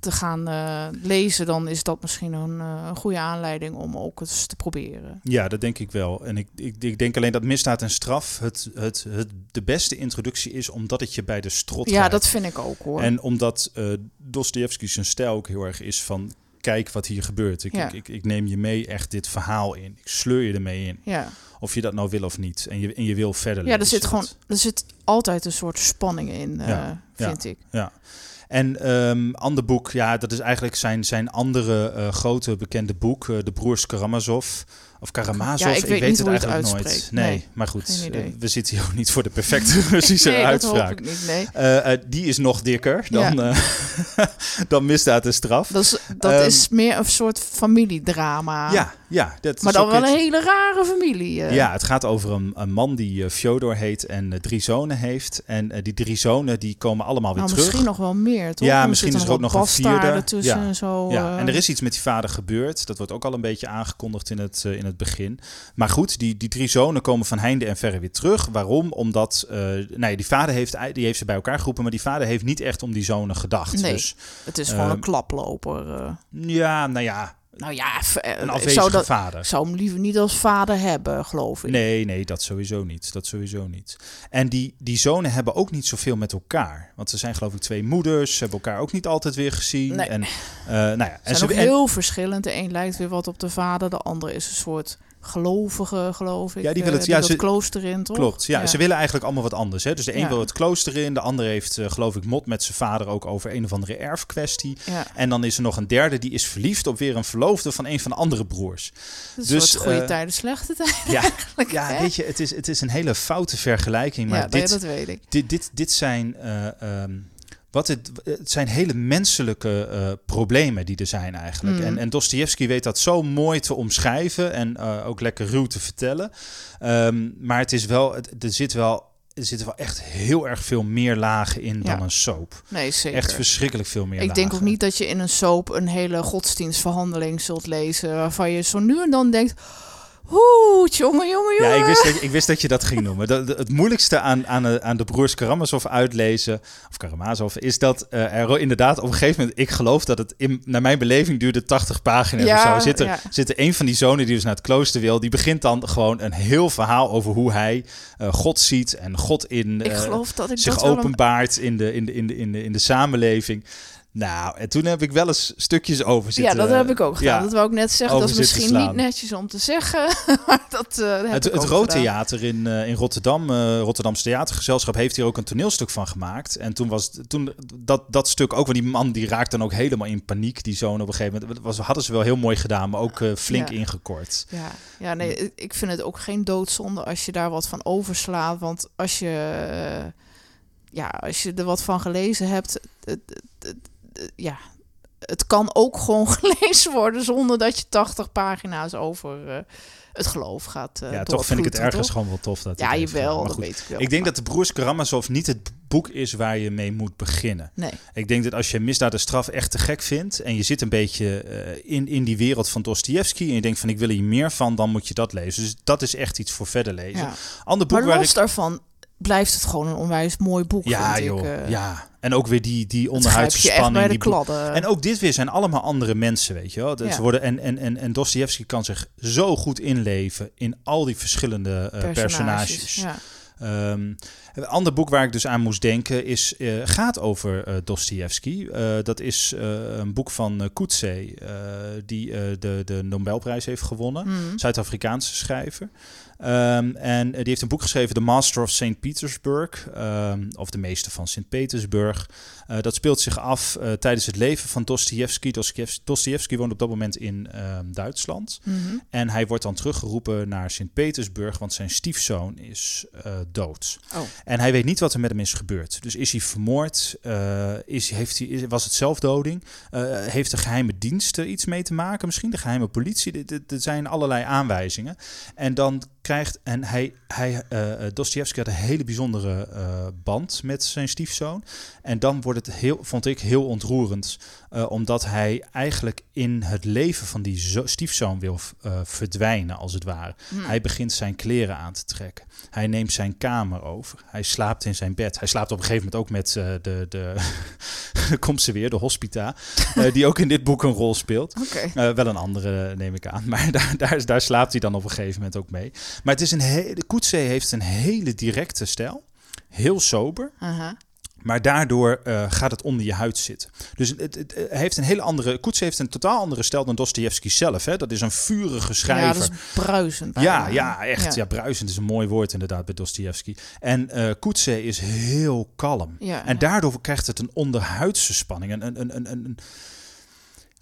S2: te gaan uh, lezen, dan is dat misschien een, uh, een, goede aanleiding om ook eens te proberen.
S3: Ja, dat denk ik wel. En ik, ik, ik denk alleen dat misdaad en straf het, het, het de beste introductie is, omdat het je bij de strot
S2: Ja, dat vind ik ook hoor.
S3: En omdat uh, Dostoevsky zijn stijl ook heel erg is van kijk wat hier gebeurt. Ik, ja. ik, ik, ik, neem je mee echt dit verhaal in. Ik sleur je ermee in. Ja. Of je dat nou wil of niet. En je, en je wil verder
S2: Ja, er zit gewoon er zit altijd een soort spanning in, ja. vind ik.
S3: Ja. En um, ander boek, ja, dat is eigenlijk zijn, zijn andere uh, grote bekende boek, uh, De Broers Karamazov. Of Karamazov, ja, ik, weet, ik weet het eigenlijk nooit. Nee, nee, maar goed, uh, we zitten hier ook niet voor de perfecte Russische nee, uitspraak.
S2: Dat niet, nee.
S3: uh, die is nog dikker dan, ja. dan misdaad en straf.
S2: Dat, is, dat um, is meer een soort familiedrama.
S3: Ja, ja. Dat
S2: maar dan wel een hele rare familie.
S3: Ja, het gaat over een, een man die Fyodor heet en drie zonen heeft. En die drie zonen die komen allemaal weer
S2: nou,
S3: terug.
S2: Misschien nog wel meer, toch?
S3: Ja, misschien is er ook nog een vierde.
S2: Tussen ja. En zo,
S3: ja, en er is iets met die vader gebeurd. Dat wordt ook al een beetje aangekondigd in het, in het het begin. Maar goed, die, die drie zonen komen van heinde en verre weer terug. Waarom? Omdat uh, nou ja, die vader heeft, die heeft ze bij elkaar geroepen, maar die vader heeft niet echt om die zonen gedacht.
S2: Nee,
S3: dus,
S2: het is gewoon een klaploper. Uh.
S3: Ja, nou ja,
S2: nou ja,
S3: een afwezige zou dat, vader.
S2: zou hem liever niet als vader hebben, geloof ik.
S3: Nee, nee, dat sowieso niet. Dat sowieso niet. En die, die zonen hebben ook niet zoveel met elkaar. Want ze zijn geloof ik twee moeders. Ze hebben elkaar ook niet altijd weer gezien.
S2: Nee.
S3: En, uh, nou ja,
S2: en ze zijn ook heel verschillend. De een lijkt weer wat op de vader. De andere is een soort gelovige, geloof ik.
S3: Ja, die willen het, ja, ze,
S2: klooster in, toch?
S3: Klopt, ja, ja, Ze willen eigenlijk allemaal wat anders. Hè? Dus de een ja. wil het klooster in, de ander heeft, uh, geloof ik, mot met zijn vader ook over een of andere erfkwestie. En dan is er nog een derde die is verliefd op weer een verloofde van een van de andere broers.
S2: Dus, dus goede uh, tijden, slechte tijden.
S3: Ja, ja weet je, het is, het is een hele foute vergelijking. Maar
S2: ja,
S3: dit,
S2: dat weet ik.
S3: Dit, dit, dit zijn. Um, wat het, het zijn hele menselijke uh, problemen die er zijn eigenlijk. Mm. En, en Dostoevsky weet dat zo mooi te omschrijven en uh, ook lekker ruw te vertellen. Um, maar het is wel, er zit wel er zitten wel echt heel erg veel meer lagen in dan een soap.
S2: Nee, zeker.
S3: Echt verschrikkelijk veel meer
S2: Ik denk ook niet dat je in een soap een hele godsdienstverhandeling zult lezen... waarvan je zo nu en dan denkt... Oeh, jongen, jongen, jongen.
S3: Ja, ik wist, dat, ik wist dat je dat ging noemen. Het moeilijkste aan, aan, de, aan de broers Karamazov uitlezen, of Karamazov, is dat uh, er inderdaad op een gegeven moment, ik geloof dat het in, naar mijn beleving duurde 80 pagina's ja, of zo. Zit er, ja. zit er een van die zonen die dus naar het klooster wil, die begint dan gewoon een heel verhaal over hoe hij uh, God ziet en God in
S2: uh, ik geloof dat ik
S3: zich
S2: dat
S3: openbaart in, de, in, de, in, de, in, de, in de samenleving. Nou, en toen heb ik wel eens stukjes over zitten.
S2: Ja, dat heb ik ook gedaan. Ja, dat wou ik net zeggen. Dat is misschien niet netjes om te zeggen. maar dat, uh,
S3: het het Rood Theater in, uh, in Rotterdam, uh, Rotterdamse Theatergezelschap, heeft hier ook een toneelstuk van gemaakt. En toen was toen dat, dat stuk ook, want die man die raakt dan ook helemaal in paniek, die zoon op een gegeven moment. Was, hadden ze wel heel mooi gedaan, maar ook flink ingekort.
S2: Ja. ja, nee, ik vind het ook geen doodzonde als je daar wat van overslaat. Want als je, ja, als je er wat van gelezen hebt. Het, het, eh, ja, het kan ook gewoon gelezen worden zonder dat je 80 pagina's over uh, het geloof gaat. Uh,
S3: ja, toch vind ik het ergens gewoon wel tof dat.
S2: Ja, jawel, dat weet ik wel.
S3: Ik denk dat de Broers Karamazov niet het boek is waar je mee moet beginnen.
S2: Nee.
S3: Ik denk dat als je misdaad en straf echt te gek vindt en je zit een beetje uh, in, in die wereld van Dostoevsky en je denkt van ik wil hier meer van, dan moet je dat lezen. Dus dat is echt iets voor verder lezen. Ja.
S2: Ander boek maar los waar ik... daarvan blijft het gewoon een onwijs mooi boek.
S3: Ja,
S2: vind
S3: joh.
S2: Ik,
S3: ja, en ook weer die, die onderhuidse spanning. Die
S2: kladden.
S3: En ook dit weer zijn allemaal andere mensen, weet je wel. Dus ja. worden, en en, en, en Dostoevsky kan zich zo goed inleven in al die verschillende uh, personages. personages.
S2: Ja.
S3: Um, een ander boek waar ik dus aan moest denken is, uh, gaat over uh, Dostoevsky. Uh, dat is een boek van Coetzee, die de, de Nobelprijs heeft gewonnen.
S2: Mm.
S3: Zuid-Afrikaanse schrijver. Um, en die heeft een boek geschreven, The Master of St. Petersburg, um, of de meester van Sint-Petersburg. Uh, dat speelt zich af uh, tijdens het leven van Dostoevsky. Dostoevsky woont op dat moment in um, Duitsland.
S2: Mm -hmm.
S3: En hij wordt dan teruggeroepen naar Sint-Petersburg, want zijn stiefzoon is uh, dood.
S2: Oh.
S3: En hij weet niet wat er met hem is gebeurd. Dus is hij vermoord? is, heeft hij, is, was het zelfdoding? heeft de geheime diensten iets mee te maken? Misschien de geheime politie? Er zijn allerlei aanwijzingen. En dan krijgt. En hij, hij uh, Dostoevsky had een hele bijzondere uh, band met zijn stiefzoon. En dan wordt het heel, vond ik heel ontroerend. Uh, omdat hij eigenlijk in het leven van die zo, stiefzoon wil verdwijnen, als het ware.
S2: Hmm.
S3: Hij begint zijn kleren aan te trekken. Hij neemt zijn kamer over. Hij slaapt in zijn bed. Hij slaapt op een gegeven moment ook met de. de komt ze weer, de hospita. die ook in dit boek een rol speelt.
S2: Okay.
S3: wel een andere, neem ik aan. Maar daar, daar, daar slaapt hij dan op een gegeven moment ook mee. Maar het is een hele. Heeft een hele directe stijl. Heel sober.
S2: Uh -huh.
S3: Maar daardoor uh, gaat het onder je huid zitten. Dus het, het, heeft een hele andere. Koetsee heeft een totaal andere stijl dan Dostoevsky zelf. Hè? Dat is een vurige schrijver.
S2: Ja, dat is bruisend.
S3: Ja, ja, echt. Ja. ja. bruisend is een mooi woord inderdaad bij Dostoevsky. En uh, Koetsee is heel kalm.
S2: Ja,
S3: en daardoor krijgt het een onderhuidse spanning. Een, een, een, een, een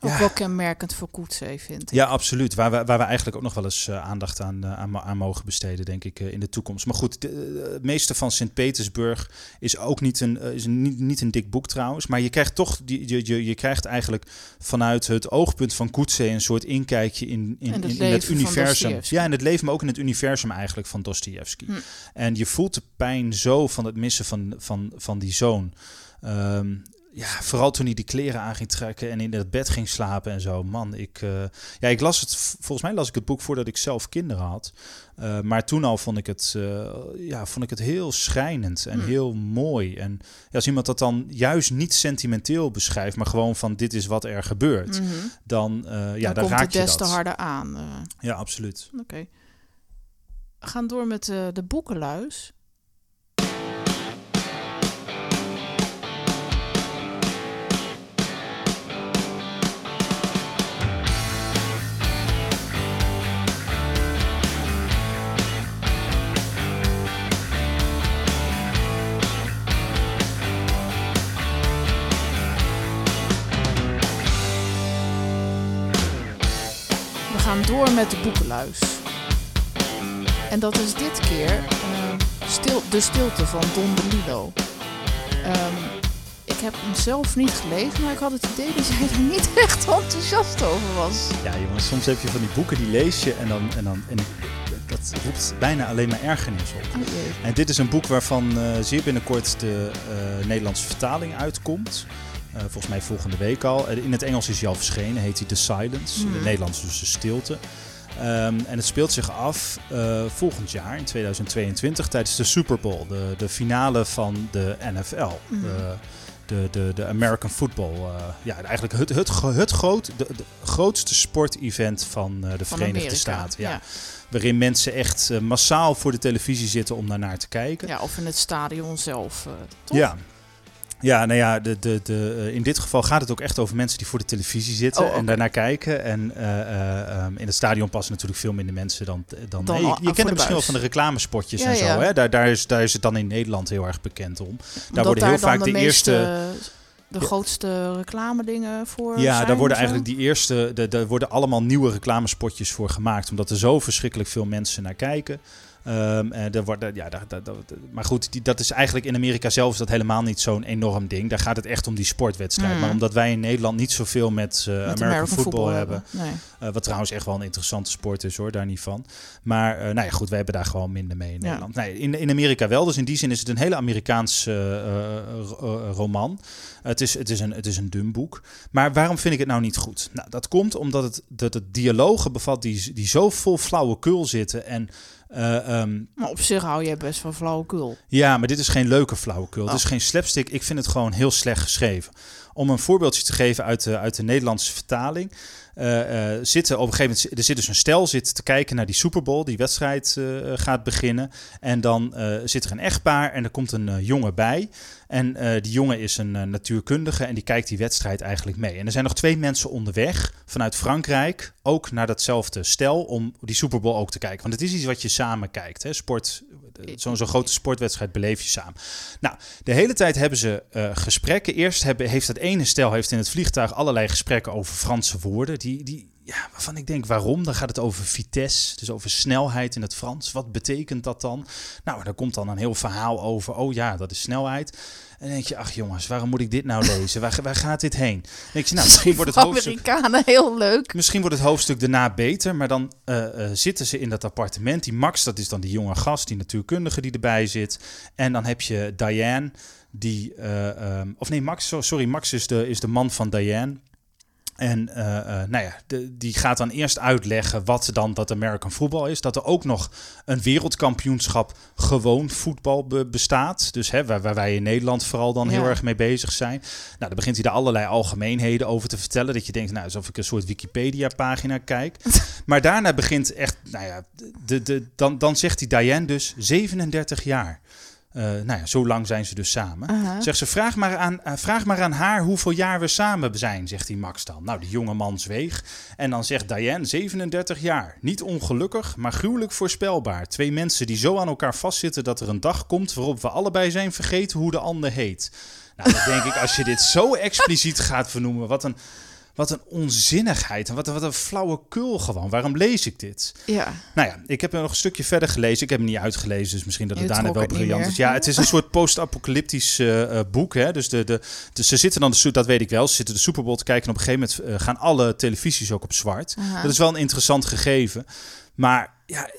S2: ook ja. wel kenmerkend voor Koetsee, vind ik.
S3: Ja, absoluut. Waar we, waar we eigenlijk ook nog wel eens uh, aandacht aan, uh, aan, aan, mogen besteden, denk ik, uh, in de toekomst. Maar goed, de, het meeste van Sint-Petersburg is ook niet een, is niet, niet een dik boek trouwens. Maar je krijgt toch, die, je, je, je krijgt eigenlijk vanuit het oogpunt van Koetsee een soort inkijkje in, in, in, in het universum. Ja, in het leven, maar ook in het universum eigenlijk van Dostoevsky.
S2: Hm.
S3: En je voelt de pijn zo van het missen van, van, van die zoon. Um, ja, vooral toen hij die kleren aan ging trekken en in het bed ging slapen en zo. Man, ik, uh, ja, ik las het, volgens mij las ik het boek voordat ik zelf kinderen had. Uh, maar toen al vond ik het, uh, ja, vond ik het heel schrijnend en
S2: Hmm.
S3: heel mooi. En ja, als iemand dat dan juist niet sentimenteel beschrijft, maar gewoon van dit is wat er gebeurt,
S2: Mm -hmm.
S3: dan, ja,
S2: dan,
S3: raak
S2: het
S3: je
S2: des
S3: dat.
S2: te harder aan.
S3: Ja, absoluut.
S2: Oké. Okay. We gaan door met de boekenluis. Gaan door met de boekenluis. En dat is dit keer uh, stil, De Stilte van Don DeLillo. Um, ik heb hem zelf niet gelezen, maar ik had het idee dat jij er niet echt enthousiast over was.
S3: Ja, jongens, soms heb je van die boeken die lees je en dan. En dan en dat roept bijna alleen maar ergernis op.
S2: Oh
S3: en dit is een boek waarvan uh, zeer binnenkort de uh, Nederlandse vertaling uitkomt. Uh, volgens mij volgende week al. In het Engels is hij al verschenen, heet hij The Silence. In het Nederlands dus De Stilte. Um, en het speelt zich af uh, volgend jaar, in 2022, tijdens de Super Bowl, de, de finale van de NFL. Mm. De, de, de, de, American Football. Uh, ja, eigenlijk het, het, het groot, de, de grootste sportevent van uh, de van Verenigde Amerika, Staten. Ja. ja. Waarin mensen echt massaal voor de televisie zitten om daarnaar te kijken.
S2: Ja, of in het stadion zelf. toch?
S3: Ja, ja, nou ja, de, de, de, eh, in dit geval gaat het ook echt over mensen die voor de televisie zitten oh, en daarnaar kijken. En uh, uh, in het stadion passen natuurlijk veel minder mensen dan. dan, dan je, kent het misschien wel van de reclamespotjes en zo. Hè? Daar, daar, is, daar is het dan in Nederland heel erg bekend om. Daar worden heel vaak de, eerste.
S2: De grootste reclame dingen voor.
S3: Ja,
S2: daar
S3: worden eigenlijk die eerste. Er worden allemaal nieuwe reclamespotjes voor gemaakt. Omdat er zo verschrikkelijk veel mensen naar kijken. Um, er wordt, ja, maar goed, die, dat is eigenlijk in Amerika zelf is dat helemaal niet zo'n enorm ding. Daar gaat het echt om die sportwedstrijd. Mm. Maar omdat wij in Nederland niet zoveel met, uh, met American, football, hebben. Nee. Uh, wat trouwens echt wel een interessante sport is hoor, daar niet van. Maar uh, nou ja, goed, wij hebben daar gewoon minder mee in Nederland. Nee, in, in Amerika wel. Dus in die zin is het een hele Amerikaans roman. Het is, het, is een, het is een dun boek. Maar waarom vind ik het nou niet goed? Nou, dat komt omdat het, dat het dialogen bevat die, die zo vol flauwekul zitten en
S2: uh, maar op zich hou je best van flauwekul.
S3: Ja, maar dit is geen leuke flauwekul. Het is oh. geen slapstick. Ik vind het gewoon heel slecht geschreven. Om een voorbeeldje te geven uit de, uit de Nederlandse vertaling. Uh, zitten op een gegeven moment, er zit dus een stel zit te kijken naar die Super Bowl, die wedstrijd uh, gaat beginnen. En dan zit er een echtpaar en er komt een jongen bij. En die jongen is een natuurkundige en die kijkt die wedstrijd eigenlijk mee. En er zijn nog twee mensen onderweg vanuit Frankrijk, ook naar datzelfde stel, om die Super Bowl ook te kijken. Want het is iets wat je samen kijkt. Hè? Sport, zo'n zo grote sportwedstrijd beleef je samen. Nou, de hele tijd hebben ze gesprekken. Eerst hebben, heeft dat ene stel heeft in het vliegtuig allerlei gesprekken over Franse woorden die, die, ja, waarvan ik denk, waarom? Dan gaat het over vitesse, dus over snelheid in het Frans. Wat betekent dat dan? Nou, daar komt dan een heel verhaal over. Oh ja, dat is snelheid. En dan denk je, ach jongens, waarom moet ik dit nou lezen? Waar, waar gaat dit heen? Dan denk je, nou, misschien wordt het hoofdstuk...
S2: Amerikanen heel leuk.
S3: Misschien wordt het hoofdstuk daarna beter, maar dan uh, uh, zitten ze in dat appartement. Die Max, dat is dan die jonge gast, die natuurkundige die erbij zit. En dan heb je Diane, die... Uh, um, of nee, Max, sorry, Max is de, is de man van Diane. En uh, uh, nou ja, de, die gaat dan eerst uitleggen wat dan dat American voetbal is. Dat er ook nog een wereldkampioenschap gewoon voetbal be bestaat. Dus hè, waar, waar, wij in Nederland vooral dan heel erg mee bezig zijn. Nou, dan begint hij er allerlei algemeenheden over te vertellen. Dat je denkt, nou, alsof ik een soort Wikipedia-pagina kijk. maar daarna begint echt, nou ja, de, de, dan, dan zegt die Diane dus 37 jaar. Uh, nou ja, zo lang zijn ze dus samen. Uh Zegt ze, vraag maar, aan, uh, vraag maar aan haar hoeveel jaar we samen zijn, zegt die Max dan. Nou, die jonge man zweeg. En dan zegt Diane, 37 jaar. Niet ongelukkig, maar gruwelijk voorspelbaar. Twee mensen die zo aan elkaar vastzitten dat er een dag komt waarop we allebei zijn vergeten hoe de ander heet. Nou, dan denk ik, als je dit zo expliciet gaat vernoemen, wat een wat een onzinnigheid en wat, wat een flauwekul gewoon. Waarom lees ik dit?
S2: Ja.
S3: Nou ja, ik heb er nog een stukje verder gelezen. Ik heb hem niet uitgelezen, dus misschien dat het daarna wel briljant is. Ja, het is een soort post-apocalyptisch uh, boek. Hè? Dus, de, de, dus ze zitten dan, de, dat weet ik wel, ze zitten de Super Bowl te kijken. En op een gegeven moment uh, gaan alle televisies ook op zwart. Dat is wel een interessant gegeven. Maar ja,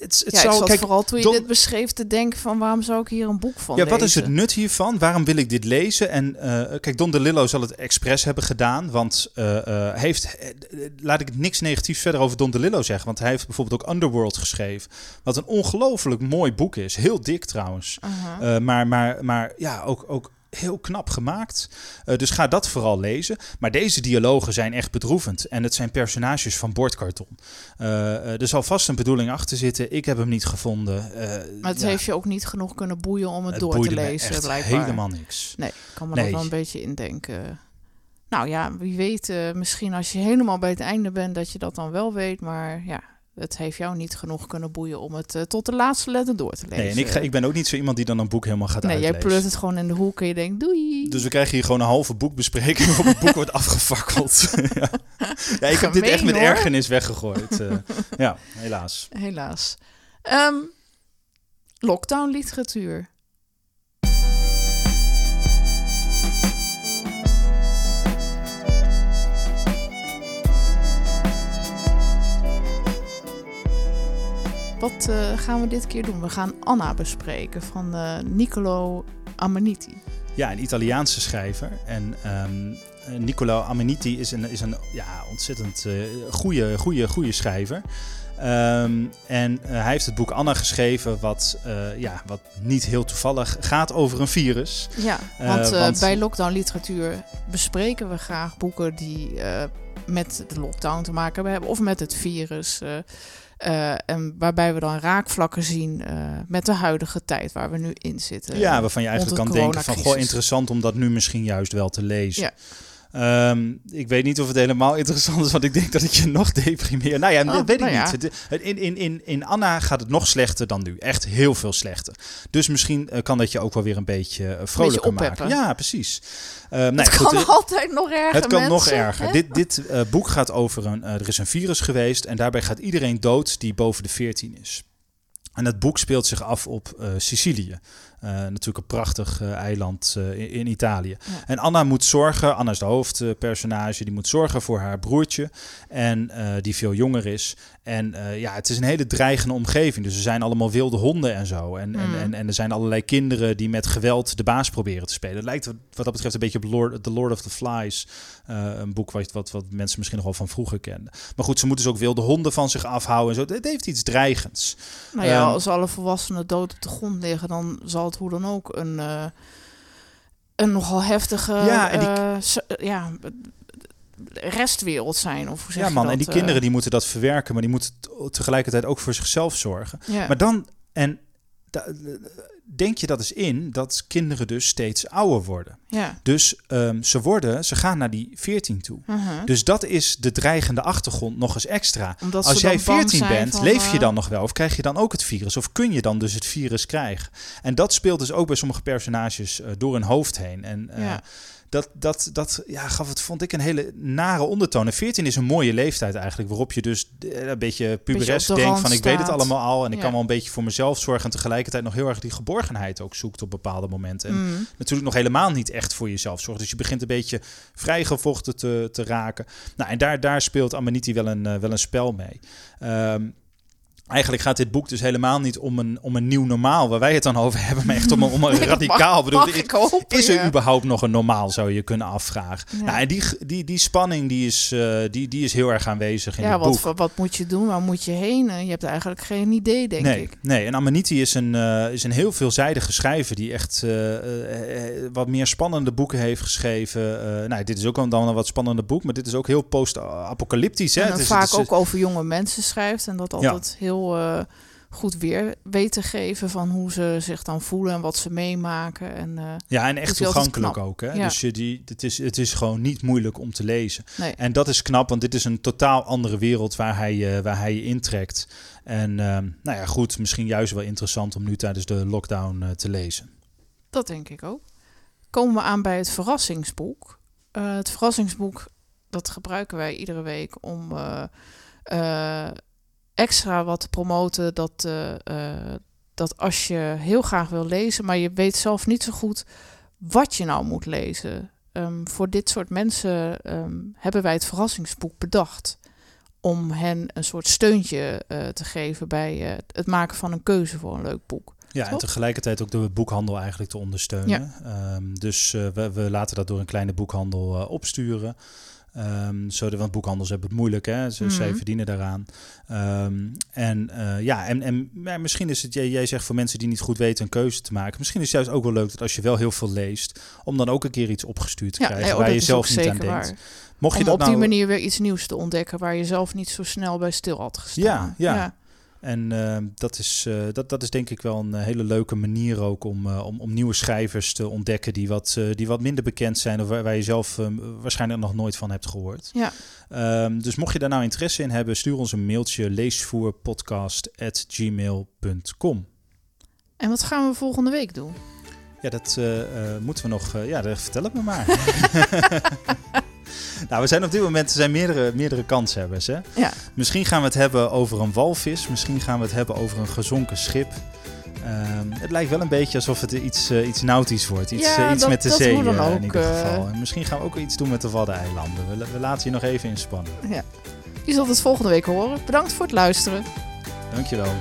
S2: het, het ja, zou, kijk, vooral toen je dit beschreef te denken van waarom zou ik hier een boek van
S3: Ja, wat is het nut hiervan? Waarom wil ik dit lezen? En uh, kijk, Don DeLillo zal het expres hebben gedaan, want uh, uh, heeft, laat ik niks negatiefs verder over Don DeLillo zeggen, want hij heeft bijvoorbeeld ook Underworld geschreven, wat een ongelooflijk mooi boek is, heel dik trouwens, -huh. maar, maar, maar ja, ook, ook heel knap gemaakt. Uh, dus ga dat vooral lezen. Maar deze dialogen zijn echt bedroevend. En het zijn personages van bordkarton. Uh, er zal vast een bedoeling achter zitten. Ik heb hem niet gevonden.
S2: maar het heeft je ook niet genoeg kunnen boeien om het, het door te lezen, echt blijkbaar.
S3: helemaal niks.
S2: Nee, ik kan me nee. wel een beetje indenken. Nou ja, wie weet, misschien als je helemaal bij het einde bent, dat je dat dan wel weet. Maar ja, het heeft jou niet genoeg kunnen boeien om het uh, tot de laatste letter door te lezen.
S3: Nee, en ik, ga, ik ben ook niet zo iemand die dan een boek helemaal gaat
S2: nee,
S3: uitlezen.
S2: Nee, jij pleurt het gewoon in de hoek en je denkt doei.
S3: Dus we krijgen hier gewoon een halve boekbespreking waarop het boek wordt afgefakkeld. ja. ja. ik heb dit echt met ergernis weggegooid. Uh, ja, helaas.
S2: Helaas. Um, lockdown literatuur. Wat gaan we dit keer doen? We gaan Anna bespreken van Niccolo Amaniti.
S3: Ja, een Italiaanse schrijver. En um, Niccolo Amaniti is een, is een ja, ontzettend goede, goede, goede schrijver. Ehm, en uh, hij heeft het boek Anna geschreven, wat, uh, ja, wat niet heel toevallig gaat over een virus.
S2: Ja, eh, want, want... bij lockdown literatuur bespreken we graag boeken die met de lockdown te maken hebben, of met het virus. En waarbij we dan raakvlakken zien met de huidige tijd waar we nu in zitten.
S3: Ja, waarvan je eigenlijk kan denken van, goh, interessant om dat nu misschien juist wel te lezen. Ja. Um, ik weet niet of het helemaal interessant is, want ik denk dat ik je nog deprimeer. Nou ja, oh, dat weet ik nou niet. In, in, in, in Anna gaat het nog slechter dan nu. Echt heel veel slechter. Dus misschien uh, kan dat je ook wel weer een beetje uh, vrolijker beetje maken. Ja, precies.
S2: Uh, het nee, kan goed, altijd nog erger.
S3: Het kan nog erger. Dit, dit uh, boek gaat over een. er is een virus geweest en daarbij gaat iedereen dood die boven de 14 is. En het boek speelt zich af op Sicilië. Uh, natuurlijk een prachtig uh, eiland uh, in, in, Italië. En Anna moet zorgen, Anna is de hoofdpersonage, die moet zorgen voor haar broertje. En die veel jonger is. En ja, het is een hele dreigende omgeving. Dus er zijn allemaal wilde honden en zo. En, en, mm. en, en, er zijn allerlei kinderen die met geweld de baas proberen te spelen. Het lijkt wat dat betreft een beetje op Lord, The Lord of the Flies. een boek wat, wat, wat mensen misschien nog wel van vroeger kenden. Maar goed, ze moeten dus ook wilde honden van zich afhouden en zo. Het heeft iets dreigends.
S2: Nou ja, um, als alle volwassenen dood op de grond liggen, dan zal hoe dan ook een, uh, een nogal heftige ja, en die... uh, ja, restwereld zijn. Of hoe zeg
S3: ja, man,
S2: en
S3: die kinderen die moeten dat verwerken, maar die moeten tegelijkertijd ook voor zichzelf zorgen. Ja. Maar dan, en denk je dat eens in dat kinderen dus steeds ouder worden. Ja. Dus um, ze worden, ze gaan naar die 14 toe. Uh -huh. Dus dat is de dreigende achtergrond nog eens extra. Omdat Als jij 14 bent, van, leef je eh, dan nog wel? Of krijg je dan ook het virus? Of kun je dan dus het virus krijgen? En dat speelt dus ook bij sommige personages uh, door hun hoofd heen. En uh, ja dat, dat, dat ja, gaf het, vond ik een hele nare ondertoon. En 14 is een mooie leeftijd eigenlijk, waarop je dus eh, een beetje puberesk denkt van ik weet het allemaal al en ik kan wel een beetje voor mezelf zorgen en tegelijkertijd nog heel erg die geborgenheid ook zoekt op bepaalde momenten. En mm. natuurlijk nog helemaal niet echt voor jezelf zorgt. Dus je begint een beetje vrijgevochten te, te raken. Nou, en daar, daar speelt Amaniti wel een, uh, wel een spel mee. Um, Eigenlijk gaat dit boek dus helemaal niet om een, om een nieuw normaal, waar wij het dan over hebben, maar echt om een, om een radicaal. bedoel, is, is er überhaupt nog een normaal, zou je kunnen afvragen. Ja. Nou, en die, die, die spanning die is, uh, die, die is heel erg aanwezig in ja,
S2: het
S3: boek.
S2: Wat, wat moet je doen? Waar moet je heen? Je hebt eigenlijk geen idee, denk
S3: nee,
S2: ik.
S3: Nee, en Amaniti is een, uh, is een heel veelzijdige schrijver die echt uh, wat meer spannende boeken heeft geschreven. nou, dit is ook dan een wat spannender boek, maar dit is ook heel post-apocalyptisch. En
S2: het is, vaak het is, ook over jonge mensen schrijft en dat altijd ja. Heel uh, goed weer weten geven van hoe ze zich dan voelen en wat ze meemaken. En, uh,
S3: ja, en echt toegankelijk ook. Hè? Ja. Dus je, die, het, is, het is gewoon niet moeilijk om te lezen. Nee. En dat is knap, want dit is een totaal andere wereld waar hij, uh, waar hij je intrekt. En nou ja, goed, misschien juist wel interessant om nu tijdens de lockdown te lezen.
S2: Dat denk ik ook. Komen we aan bij het verrassingsboek. het verrassingsboek, dat gebruiken wij iedere week om extra wat promoten dat, uh, uh, dat als je heel graag wil lezen, maar je weet zelf niet zo goed wat je nou moet lezen. Um, voor dit soort mensen um, hebben wij het verrassingsboek bedacht. Om hen een soort steuntje uh, te geven bij het maken van een keuze voor een leuk boek.
S3: Ja, en tegelijkertijd ook de boekhandel eigenlijk te ondersteunen. Ja. Um, dus we, we, laten dat door een kleine boekhandel opsturen. Um, want boekhandels hebben het moeilijk, hè? Ze, mm zij verdienen daaraan. Um, en uh, ja, en, en misschien is het, jij, jij zegt voor mensen die niet goed weten een keuze te maken. Misschien is het juist ook wel leuk dat als je wel heel veel leest, om dan ook een keer iets opgestuurd te krijgen ja, waar je zelf niet aan waar. denkt.
S2: Mocht je om dat op die nou... manier weer iets nieuws te ontdekken waar je zelf niet zo snel bij stil had gestaan.
S3: Ja, ja. ja. En uh, dat, is, uh, dat, dat is denk ik wel een hele leuke manier ook om, uh, om, om nieuwe schrijvers te ontdekken die wat, die wat minder bekend zijn of waar, waar je zelf waarschijnlijk nog nooit van hebt gehoord. Ja. Um, dus mocht je daar nou interesse in hebben, stuur ons een mailtje leesvoerpodcast.gmail.com.
S2: En wat gaan we volgende week doen?
S3: Ja, dat moeten we nog. ja, vertel het me maar. Nou, we zijn op dit moment er zijn meerdere, meerdere kanshebbers. Hè? Ja. Misschien gaan we het hebben over een walvis. Misschien gaan we het hebben over een gezonken schip. Um, het lijkt wel een beetje alsof het iets, uh, iets nautisch wordt. Iets, ja, uh, iets dat, met de zee uh, in ieder geval. En misschien gaan we ook iets doen met de Waddeneilanden. We, we laten je nog even inspannen.
S2: Ja. Je zult het volgende week horen. Bedankt voor het luisteren.
S3: Dankjewel.